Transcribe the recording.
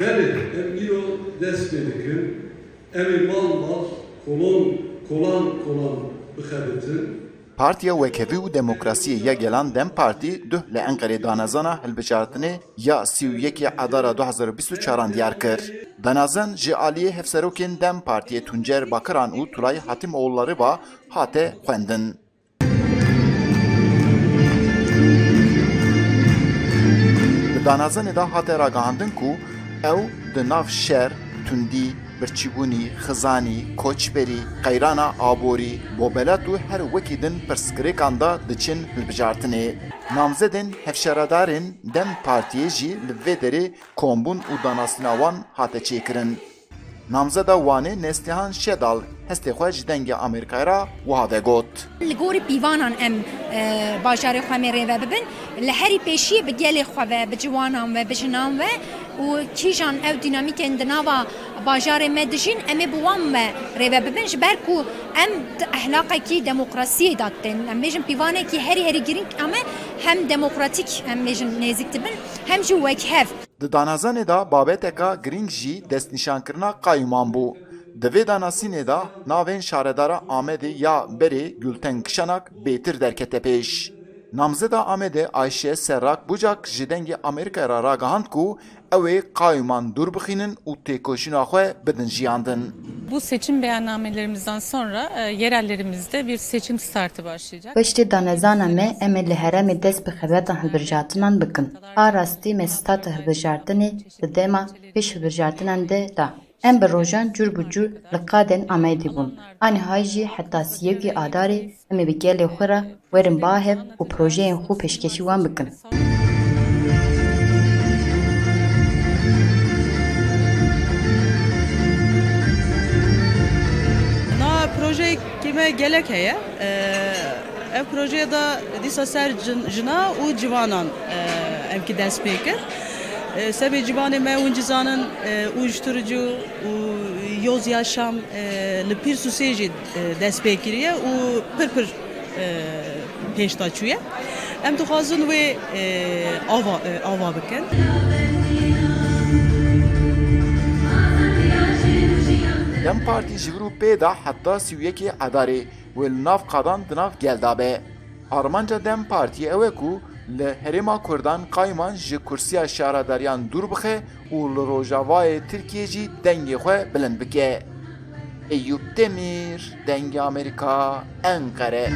Bəli, em îro dest pê dikin, em ê mal mal, kolon, kolan kolan bixebitin. Partiya Wekevî û Demokrasiyê ya gelan Dem Partî duh li Enqerê danezana hilbijartinê ya sî û yekê Edara 2024 diyar kir. Danezan ji aliyê hevserokên Dem Partiyê Tuncer Bakiran û Tulay Hatimoğulları ve hate xwendin. Li danezanê de hate ragihandin ku ew di nav şer, tundî, birçîbûnî, xizanî, koçberî, qeyrana aborî, bobelet û her wekî din pirsgirêkan da diçin hilbijartinê. Namzedên hevşeradarên Dem Partiyê jî li vê derê kombûn û danasîna wan hate çêkirin. Namzeda wanê Nestihan Şedal hestê xwe ji dengê Amerîkayê ra wiha vegot. Li gorî pîvanan em e, bajarê xwe me rêve bibin li herî pêşiyê bi gelê xwe ve bi ciwanan ve bi jinan ve û kîjan ew dînamîkên di nava bajarê me dijîn em ê bi wan ve rêve bibin ji ber ku em ehlaqekî demokrasiyê dat tên em bêjin pîvanekî herî herî girîng em e hem demokratîk em bêjin nêzik dibin hem jî wekhev Di danazanê da babeteka giring jî destnîşankirina qayûman bû. Di vê danasînê da navên şaredara Amedê ya Berê Gülten Kişanak bêtir derkete pêş. Namzeda Amedê Ayşe Serrak bucak ji dengê Amerîkaya ku ew ê qayûman dûr bixînin û têkoşîna xwe bidin jiyandin. Bu seçim beyannamelerimizden sonra e, yerellerimizde bir seçim startı başlayacak. Piştî danezana me em ê li heremê dest bi xebetan hilbijartinan bikin. A rastî me stata hilbijartinê di dema pêş hilbijartinan de da. Em bi rojan cur bi cur li qadên Amedê bûn. A nihayî jî heta siyekî adarê em ê bi gelê xwe re werin bahev û projeyên xwe pêşkêşî wan bikin. Proje kime gelek heye. E, ev projeye da dîsa ser jin- jina û civanan e, ev ki dest pê kir. E, Sebê civanê me hûn cizanin e, uyuşturucu û yoz yaşam e, li pîr sûsê jî e, dest pê kiriye û pir pir pêşta çûye. Em dixwazin wê ava bikin. Dem Partî ji vir û pê da heta sî û yekê edarê wê li nav qadan di nav gelda be. Armanca Dem Partiyê ew e ku li Herêma Kurdan qayman ji kursiya şaradariyan dûr bixe û li rojavayê Tirkiye jî dengê xwe bilind bike. Eyüp Demir, Dengê Amerika, Enkere.